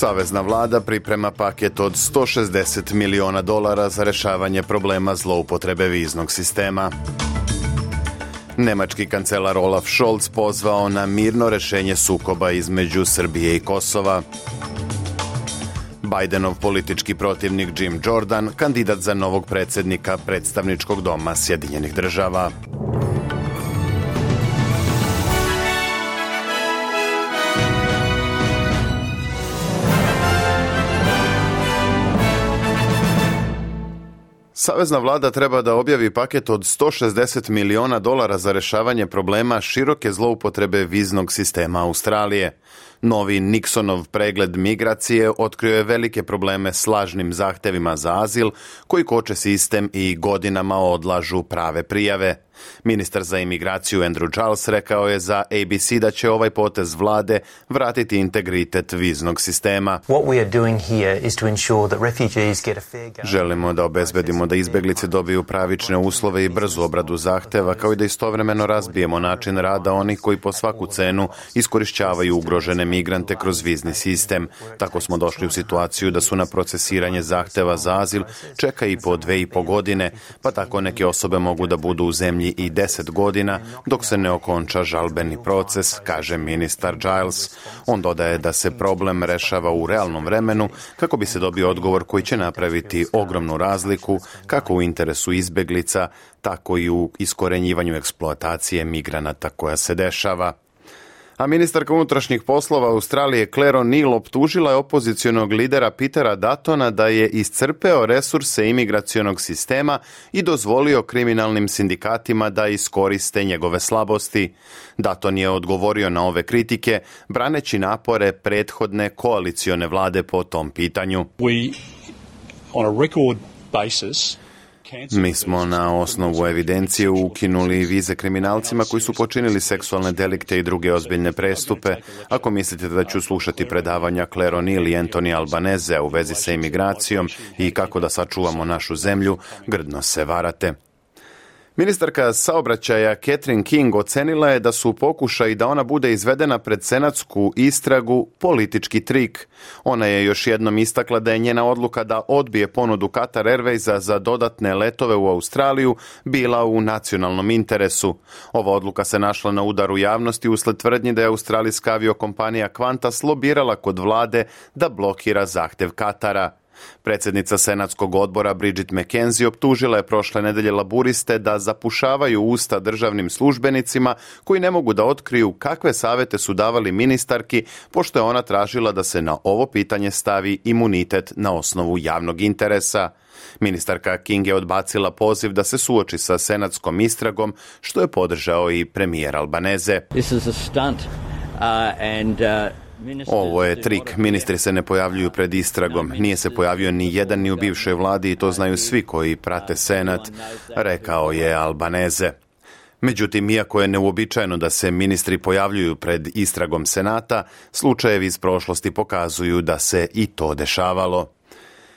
Savezna vlada priprema paket od 160 miliona dolara za rešavanje problema zloupotrebe viznog sistema. Nemački kancelar Olaf Scholz pozvao na mirno rešenje sukoba između Srbije i Kosova. Bidenov politički protivnik Jim Jordan, kandidat za novog predsednika predstavničkog doma Sjedinjenih država. Savezna vlada treba da objavi paket od 160 miliona dolara za rešavanje problema široke zloupotrebe viznog sistema Australije. Novi Nixonov pregled migracije otkrio je velike probleme s lažnim zahtevima za azil koji koče sistem i godinama odlažu prave prijave. Ministar za imigraciju Andrew Charles rekao je za ABC da će ovaj potez vlade vratiti integritet viznog sistema. Želimo da obezbedimo da izbeglice dobiju pravične uslove i brzu obradu zahteva, kao i da istovremeno razbijemo način rada onih koji po svaku cenu iskorišćavaju ugrožene migrante kroz vizni sistem. Tako smo došli u situaciju da su na procesiranje zahteva za azil čeka i po dve i po godine, pa tako neke osobe mogu da budu u zemlji i 10 godina dok se ne okonča žalbeni proces, kaže ministar Giles. On dodaje da se problem rešava u realnom vremenu kako bi se dobio odgovor koji će napraviti ogromnu razliku kako u interesu izbeglica, tako i u iskorenjivanju eksploatacije migranata koja se dešava a ministarka unutrašnjih poslova Australije Claire O'Neill optužila je opozicijonog lidera Petera Datona da je iscrpeo resurse imigracionog sistema i dozvolio kriminalnim sindikatima da iskoriste njegove slabosti. Daton je odgovorio na ove kritike, braneći napore prethodne koalicione vlade po tom pitanju. We, on a record basis, Mi smo na osnovu evidencije ukinuli vize kriminalcima koji su počinili seksualne delikte i druge ozbiljne prestupe. Ako mislite da ću slušati predavanja Claire O'Neill i Anthony Albaneze u vezi sa imigracijom i kako da sačuvamo našu zemlju, grdno se varate. Ministarka saobraćaja Catherine King ocenila je da su pokušaj da ona bude izvedena pred senatsku istragu politički trik. Ona je još jednom istakla da je njena odluka da odbije ponudu Qatar Airwaysa za dodatne letove u Australiju bila u nacionalnom interesu. Ova odluka se našla na udaru javnosti usled tvrdnji da je australijska aviokompanija Qantas lobirala kod vlade da blokira zahtev Katara. Predsednica Senatskog odbora Bridget McKenzie optužila je prošle nedelje laburiste da zapušavaju usta državnim službenicima koji ne mogu da otkriju kakve savete su davali ministarki, pošto je ona tražila da se na ovo pitanje stavi imunitet na osnovu javnog interesa. Ministarka King je odbacila poziv da se suoči sa senatskom istragom, što je podržao i premijer Albaneze. This is a stunt. Uh, and, uh... Ovo je trik. Ministri se ne pojavljuju pred istragom. Nije se pojavio ni jedan ni u bivšoj vladi i to znaju svi koji prate Senat, rekao je Albaneze. Međutim, iako je neuobičajeno da se ministri pojavljuju pred istragom Senata, slučajevi iz prošlosti pokazuju da se i to dešavalo.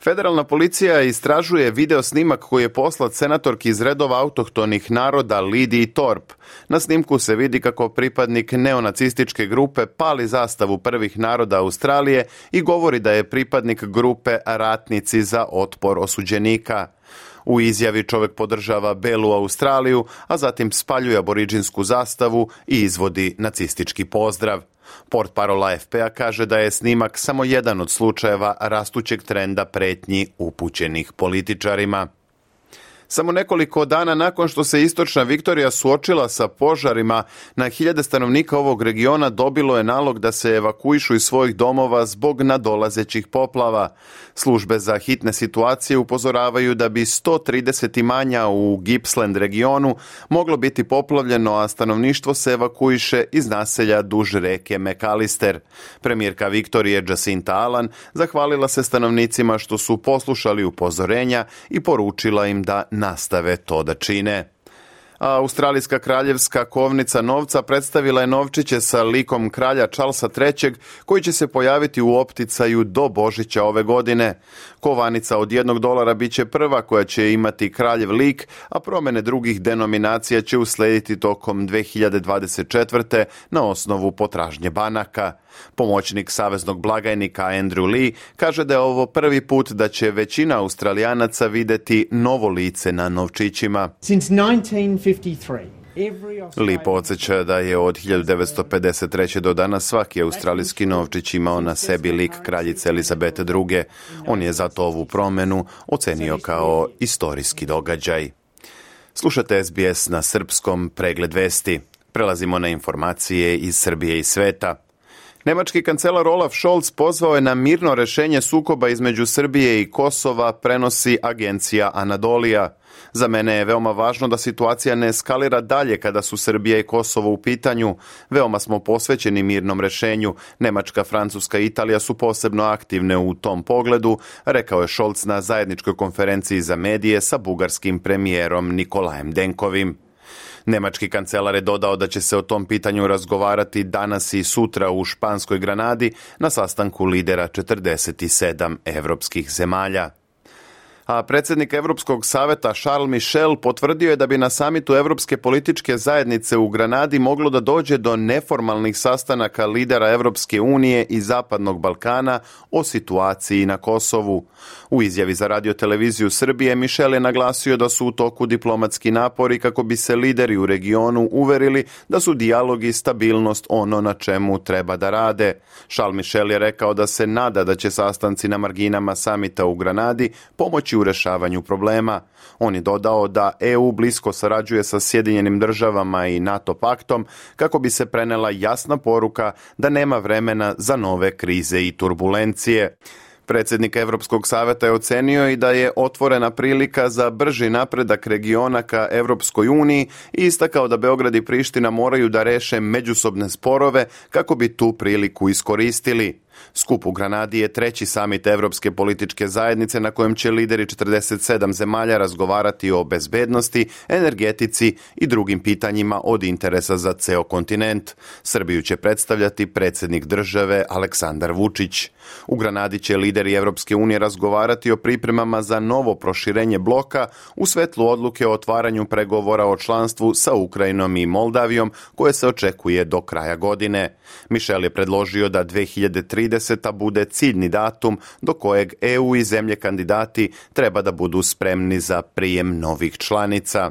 Federalna policija istražuje video snimak koji je poslat senatorki iz redova autohtonih naroda Lidiji Torp. Na snimku se vidi kako pripadnik neonacističke grupe pali zastavu prvih naroda Australije i govori da je pripadnik grupe ratnici za otpor osuđenika. U izjavi čovek podržava Belu Australiju, a zatim spaljuje aboriđinsku zastavu i izvodi nacistički pozdrav. Port parola FPA kaže da je snimak samo jedan od slučajeva rastućeg trenda pretnji upućenih političarima. Samo nekoliko dana nakon što se istočna Viktorija suočila sa požarima, na hiljade stanovnika ovog regiona dobilo je nalog da se evakuišu iz svojih domova zbog nadolazećih poplava. Službe za hitne situacije upozoravaju da bi 130 imanja u Gippsland regionu moglo biti poplavljeno, a stanovništvo se evakuiše iz naselja duž reke Mekalister. Premijerka Viktorije Jacinta Alan zahvalila se stanovnicima što su poslušali upozorenja i poručila im da nastave to da čine. Australijska kraljevska kovnica novca predstavila je novčiće sa likom kralja Charlesa III koji će se pojaviti u opticaju do Božića ove godine. Kovanica od jednog dolara bit će prva koja će imati kraljev lik, a promene drugih denominacija će uslediti tokom 2024. na osnovu potražnje banaka. Pomoćnik saveznog blagajnika Andrew Lee kaže da je ovo prvi put da će većina Australijanaca videti novo lice na novčićima. Since 1953, Li podsjeća da je od 1953. do danas svaki australijski novčić imao na sebi lik kraljice Elizabete II. On je zato ovu promenu ocenio kao istorijski događaj. Slušate SBS na srpskom pregled vesti. Prelazimo na informacije iz Srbije i sveta. Nemački kancelar Olaf Scholz pozvao je na mirno rešenje sukoba između Srbije i Kosova, prenosi agencija Anadolija. Za mene je veoma važno da situacija ne eskalira dalje kada su Srbija i Kosovo u pitanju. Veoma smo posvećeni mirnom rešenju. Nemačka, Francuska i Italija su posebno aktivne u tom pogledu, rekao je Scholz na zajedničkoj konferenciji za medije sa bugarskim premijerom Nikolajem Denkovim. Nemački kancelar je dodao da će se o tom pitanju razgovarati danas i sutra u Španskoj Granadi na sastanku lidera 47 evropskih zemalja a predsjednik Europskog saveta Charles Michel potvrdio je da bi na samitu Europske političke zajednice u Granadi moglo da dođe do neformalnih sastanaka lidera Europske unije i Zapadnog Balkana o situaciji na Kosovu. U izjavi za radioteleviziju Srbije Michel je naglasio da su u toku diplomatski napori kako bi se lideri u regionu uverili da su dijalog i stabilnost ono na čemu treba da rade. Charles Michel je rekao da se nada da će sastanci na marginama samita u Granadi pomoći u rešavanju problema. On je dodao da EU blisko sarađuje sa Sjedinjenim državama i NATO paktom kako bi se prenela jasna poruka da nema vremena za nove krize i turbulencije. Predsjednik Europskog saveta je ocenio i da je otvorena prilika za brži napredak regiona ka Europskoj uniji i istakao da Beograd i Priština moraju da reše međusobne sporove kako bi tu priliku iskoristili. Skup u Granadi je treći samit Evropske političke zajednice na kojem će lideri 47 zemalja razgovarati o bezbednosti, energetici i drugim pitanjima od interesa za ceo kontinent. Srbiju će predstavljati predsjednik države Aleksandar Vučić. U Granadi će lideri Evropske unije razgovarati o pripremama za novo proširenje bloka u svetlu odluke o otvaranju pregovora o članstvu sa Ukrajinom i Moldavijom koje se očekuje do kraja godine. Mišel je predložio da 2030. bude ciljni datum do kojeg EU i zemlje kandidati treba da budu spremni za prijem novih članica.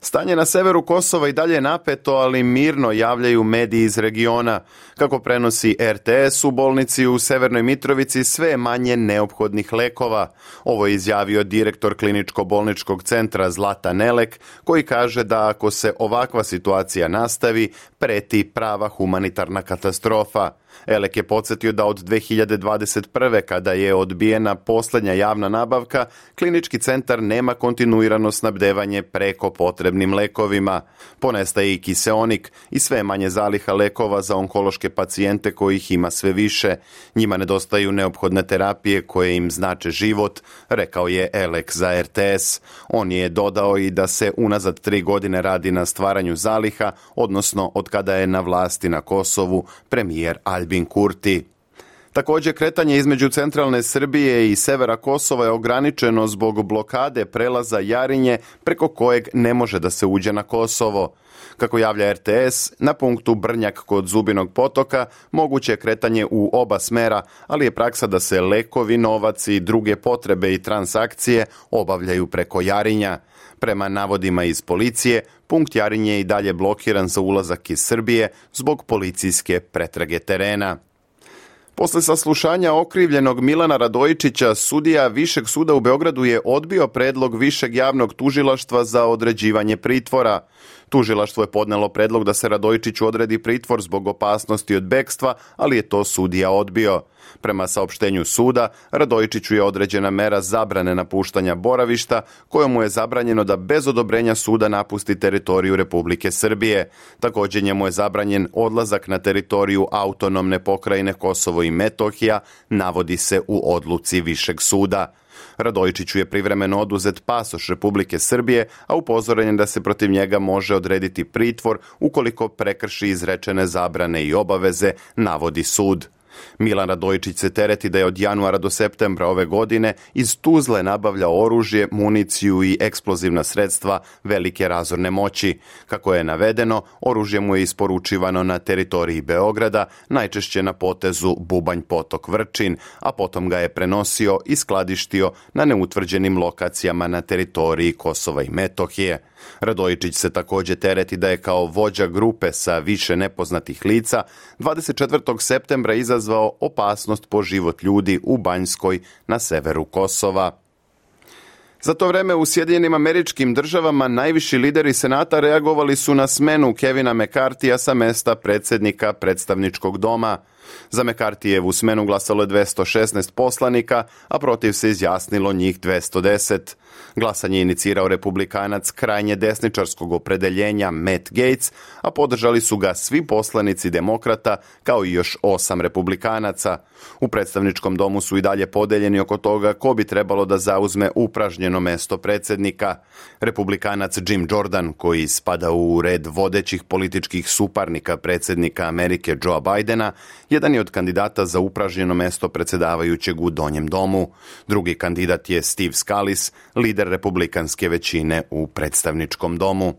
Stanje na severu Kosova i dalje je napeto, ali mirno javljaju mediji iz regiona. Kako prenosi RTS u bolnici u Severnoj Mitrovici sve manje neophodnih lekova. Ovo je izjavio direktor kliničko-bolničkog centra Zlata Nelek, koji kaže da ako se ovakva situacija nastavi, preti prava humanitarna katastrofa. Elek je podsjetio da od 2021. kada je odbijena posljednja javna nabavka, klinički centar nema kontinuirano snabdevanje preko potrebnim lekovima. Ponestaje i kiseonik i sve manje zaliha lekova za onkološke pacijente kojih ima sve više. Njima nedostaju neophodne terapije koje im znače život, rekao je Elek za RTS. On je dodao i da se unazad tri godine radi na stvaranju zaliha, odnosno od kada je na vlasti na Kosovu premijer Albin Kurti. Također kretanje između centralne Srbije i severa Kosova je ograničeno zbog blokade prelaza Jarinje preko kojeg ne može da se uđe na Kosovo. Kako javlja RTS, na punktu Brnjak kod Zubinog potoka moguće je kretanje u oba smera, ali je praksa da se lekovi, novac i druge potrebe i transakcije obavljaju preko Jarinja. Prema navodima iz policije, punkt Jarinje je i dalje blokiran za ulazak iz Srbije zbog policijske pretrage terena. Posle saslušanja okrivljenog Milana Radojičića, sudija Višeg suda u Beogradu je odbio predlog Višeg javnog tužilaštva za određivanje pritvora. Tužilaštvo je podnelo predlog da se Radojičiću odredi pritvor zbog opasnosti od bekstva, ali je to sudija odbio. Prema saopštenju suda, Radojičiću je određena mera zabrane napuštanja boravišta, kojom mu je zabranjeno da bez odobrenja suda napusti teritoriju Republike Srbije. Također njemu je zabranjen odlazak na teritoriju autonomne pokrajine Kosovo i Metohija, navodi se u odluci Višeg suda. Radojičiću je privremeno oduzet pasoš Republike Srbije, a upozoren je da se protiv njega može odrediti pritvor ukoliko prekrši izrečene zabrane i obaveze, navodi sud. Milan Radojičić se tereti da je od januara do septembra ove godine iz Tuzle nabavlja oružje, municiju i eksplozivna sredstva velike razorne moći. Kako je navedeno, oružje mu je isporučivano na teritoriji Beograda, najčešće na potezu Bubanj potok Vrčin, a potom ga je prenosio i skladištio na neutvrđenim lokacijama na teritoriji Kosova i Metohije. Radojičić se takođe tereti da je kao vođa grupe sa više nepoznatih lica 24. septembra izazvao opasnost po život ljudi u Banjskoj na severu Kosova. Za to vreme u Sjedinjenim američkim državama najviši lideri senata reagovali su na smenu Kevina McCartija sa mesta predsednika predstavničkog doma. Za McCarthijevu smenu glasalo je 216 poslanika, a protiv se izjasnilo njih 210. Glasanje je inicirao republikanac krajnje desničarskog opredeljenja Matt Gates, a podržali su ga svi poslanici demokrata kao i još osam republikanaca. U predstavničkom domu su i dalje podeljeni oko toga ko bi trebalo da zauzme upražnjeno mesto predsednika. Republikanac Jim Jordan, koji spada u red vodećih političkih suparnika predsednika Amerike Joe Bidena, jedan je od kandidata za upražnjeno mesto predsedavajućeg u Donjem domu. Drugi kandidat je Steve Scalise, lider republikanske većine u predstavničkom domu.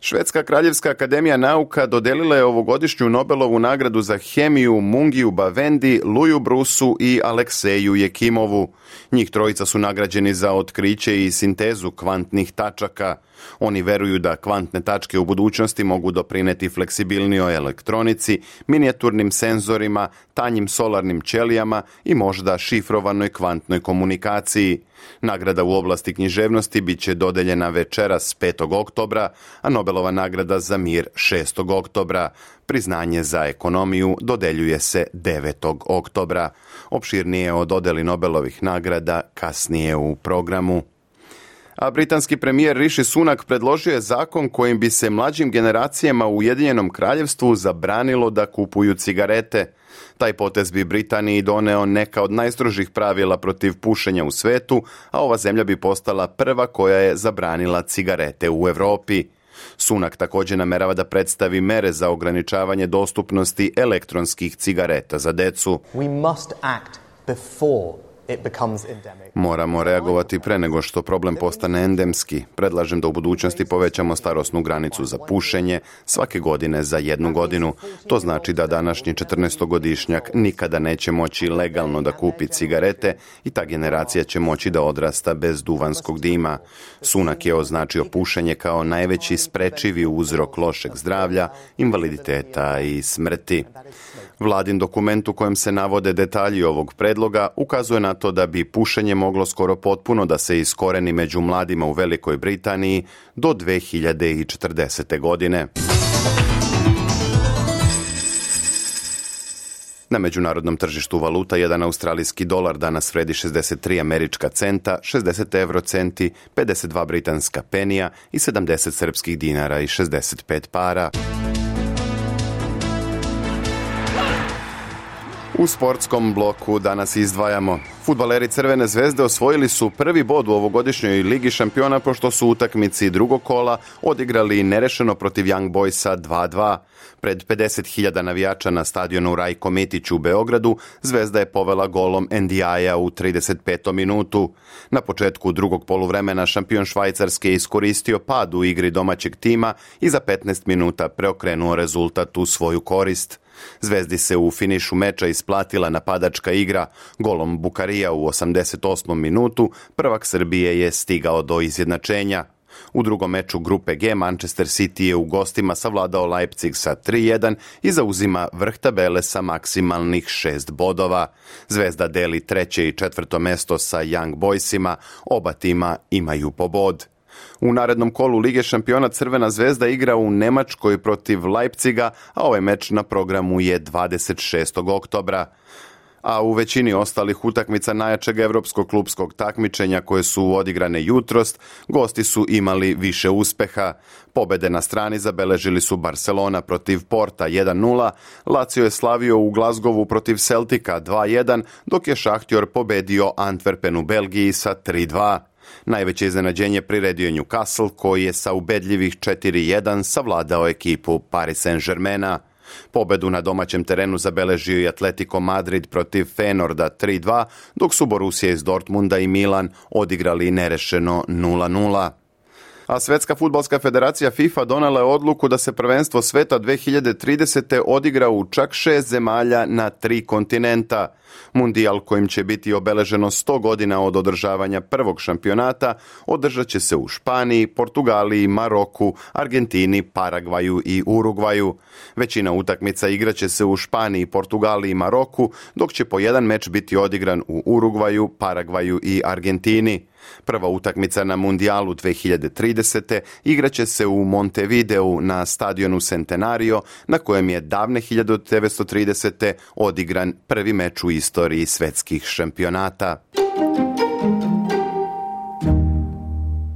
Švedska kraljevska akademija nauka dodelila je ovogodišnju Nobelovu nagradu za hemiju Mungiju Bavendi, Luju Brusu i Alekseju Jekimovu. Njih trojica su nagrađeni za otkriće i sintezu kvantnih tačaka. Oni veruju da kvantne tačke u budućnosti mogu doprineti fleksibilnijoj elektronici, minijaturnim senzorima, tanjim solarnim ćelijama i možda šifrovanoj kvantnoj komunikaciji. Nagrada u oblasti književnosti biće dodeljena večeras 5. oktobra, a Nobelova nagrada za mir 6. oktobra. Priznanje za ekonomiju dodeljuje se 9. oktobra. Opširnije o dodeli Nobelovih nagrada kasnije u programu a britanski premijer Rishi Sunak predložio je zakon kojim bi se mlađim generacijama u Ujedinjenom kraljevstvu zabranilo da kupuju cigarete. Taj potez bi Britaniji doneo neka od najstrožih pravila protiv pušenja u svetu, a ova zemlja bi postala prva koja je zabranila cigarete u Evropi. Sunak takođe namerava da predstavi mere za ograničavanje dostupnosti elektronskih cigareta za decu. We must act before Moramo reagovati pre nego što problem postane endemski. Predlažem da u budućnosti povećamo starosnu granicu za pušenje svake godine za jednu godinu. To znači da današnji 14-godišnjak nikada neće moći legalno da kupi cigarete i ta generacija će moći da odrasta bez duvanskog dima. Sunak je označio pušenje kao najveći sprečivi uzrok lošeg zdravlja, invaliditeta i smrti. Vladin dokument u kojem se navode detalji ovog predloga ukazuje na to da bi pušenje moglo skoro potpuno da se iskoreni među mladima u Velikoj Britaniji do 2040. godine. Na međunarodnom tržištu valuta jedan australijski dolar danas vredi 63 američka centa, 60 euro centi, 52 britanska penija i 70 srpskih dinara i 65 para. U sportskom bloku danas izdvajamo. Futbaleri Crvene zvezde osvojili su prvi bod u ovogodišnjoj Ligi šampiona pošto su utakmici drugog kola odigrali nerešeno protiv Young Boysa 2-2. Pred 50.000 navijača na stadionu Rajko Metić u Beogradu Zvezda je povela golom NDI-a u 35. minutu. Na početku drugog poluvremena šampion Švajcarske iskoristio pad u igri domaćeg tima i za 15 minuta preokrenuo rezultat u svoju korist. Zvezdi se u finišu meča isplatila napadačka igra. Golom Bukarija u 88. minutu prvak Srbije je stigao do izjednačenja. U drugom meču grupe G Manchester City je u gostima savladao Leipzig sa 3-1 i zauzima vrh tabele sa maksimalnih 6 bodova. Zvezda deli treće i četvrto mesto sa Young Boysima, oba tima imaju po bod. U narednom kolu Lige šampiona Crvena zvezda igra u Nemačkoj protiv Leipciga, a ovaj meč na programu je 26. oktobra a u većini ostalih utakmica najjačeg evropskog klubskog takmičenja koje su odigrane jutrost, gosti su imali više uspeha. Pobede na strani zabeležili su Barcelona protiv Porta 1-0, Lazio je slavio u Glazgovu protiv Celtika 2-1, dok je Šahtjor pobedio Antwerpen u Belgiji sa 3-2. Najveće iznenađenje priredio Newcastle koji je sa ubedljivih 4-1 savladao ekipu Paris Saint-Germaina. Pobedu na domaćem terenu zabeležio i Atletico Madrid protiv Fenorda 3-2, dok su Borussia iz Dortmunda i Milan odigrali nerešeno 0-0 a Svetska futbalska federacija FIFA donela je odluku da se prvenstvo sveta 2030. odigra u čak šest zemalja na tri kontinenta. Mundijal kojim će biti obeleženo 100 godina od održavanja prvog šampionata održat će se u Španiji, Portugaliji, Maroku, Argentini, Paragvaju i Urugvaju. Većina utakmica igraće se u Španiji, Portugaliji i Maroku, dok će po jedan meč biti odigran u Urugvaju, Paragvaju i Argentini. Prva utakmica na Mundijalu 2030. igraće se u Montevideo na stadionu Centenario na kojem je davne 1930. odigran prvi meč u istoriji svetskih šampionata.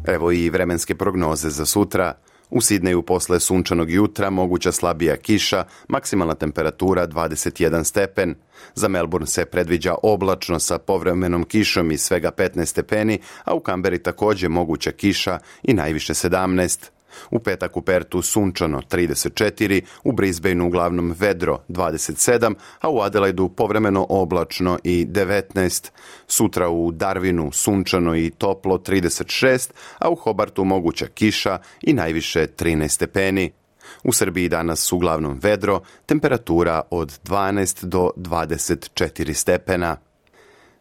Evo i vremenske prognoze za sutra. U Sidneju posle sunčanog jutra moguća slabija kiša, maksimalna temperatura 21 stepen. Za Melbourne se predviđa oblačno sa povremenom kišom i svega 15 stepeni, a u Kamberi takođe moguća kiša i najviše 17. U petak u Pertu sunčano 34, u Brisbaneu uglavnom vedro 27, a u Adelaidu povremeno oblačno i 19. Sutra u Darwinu sunčano i toplo 36, a u Hobartu moguća kiša i najviše 13 stepeni. U Srbiji danas uglavnom vedro, temperatura od 12 do 24 stepena.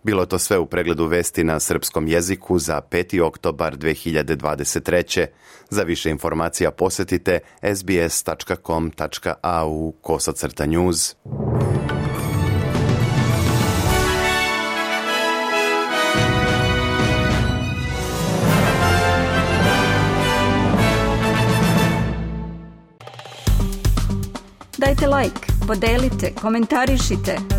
Bilo to sve u pregledu vesti na srpskom jeziku za 5. oktobar 2023. Za više informacija posetite sbs.com.au kosacrta news. Dajte like, podelite, komentarišite.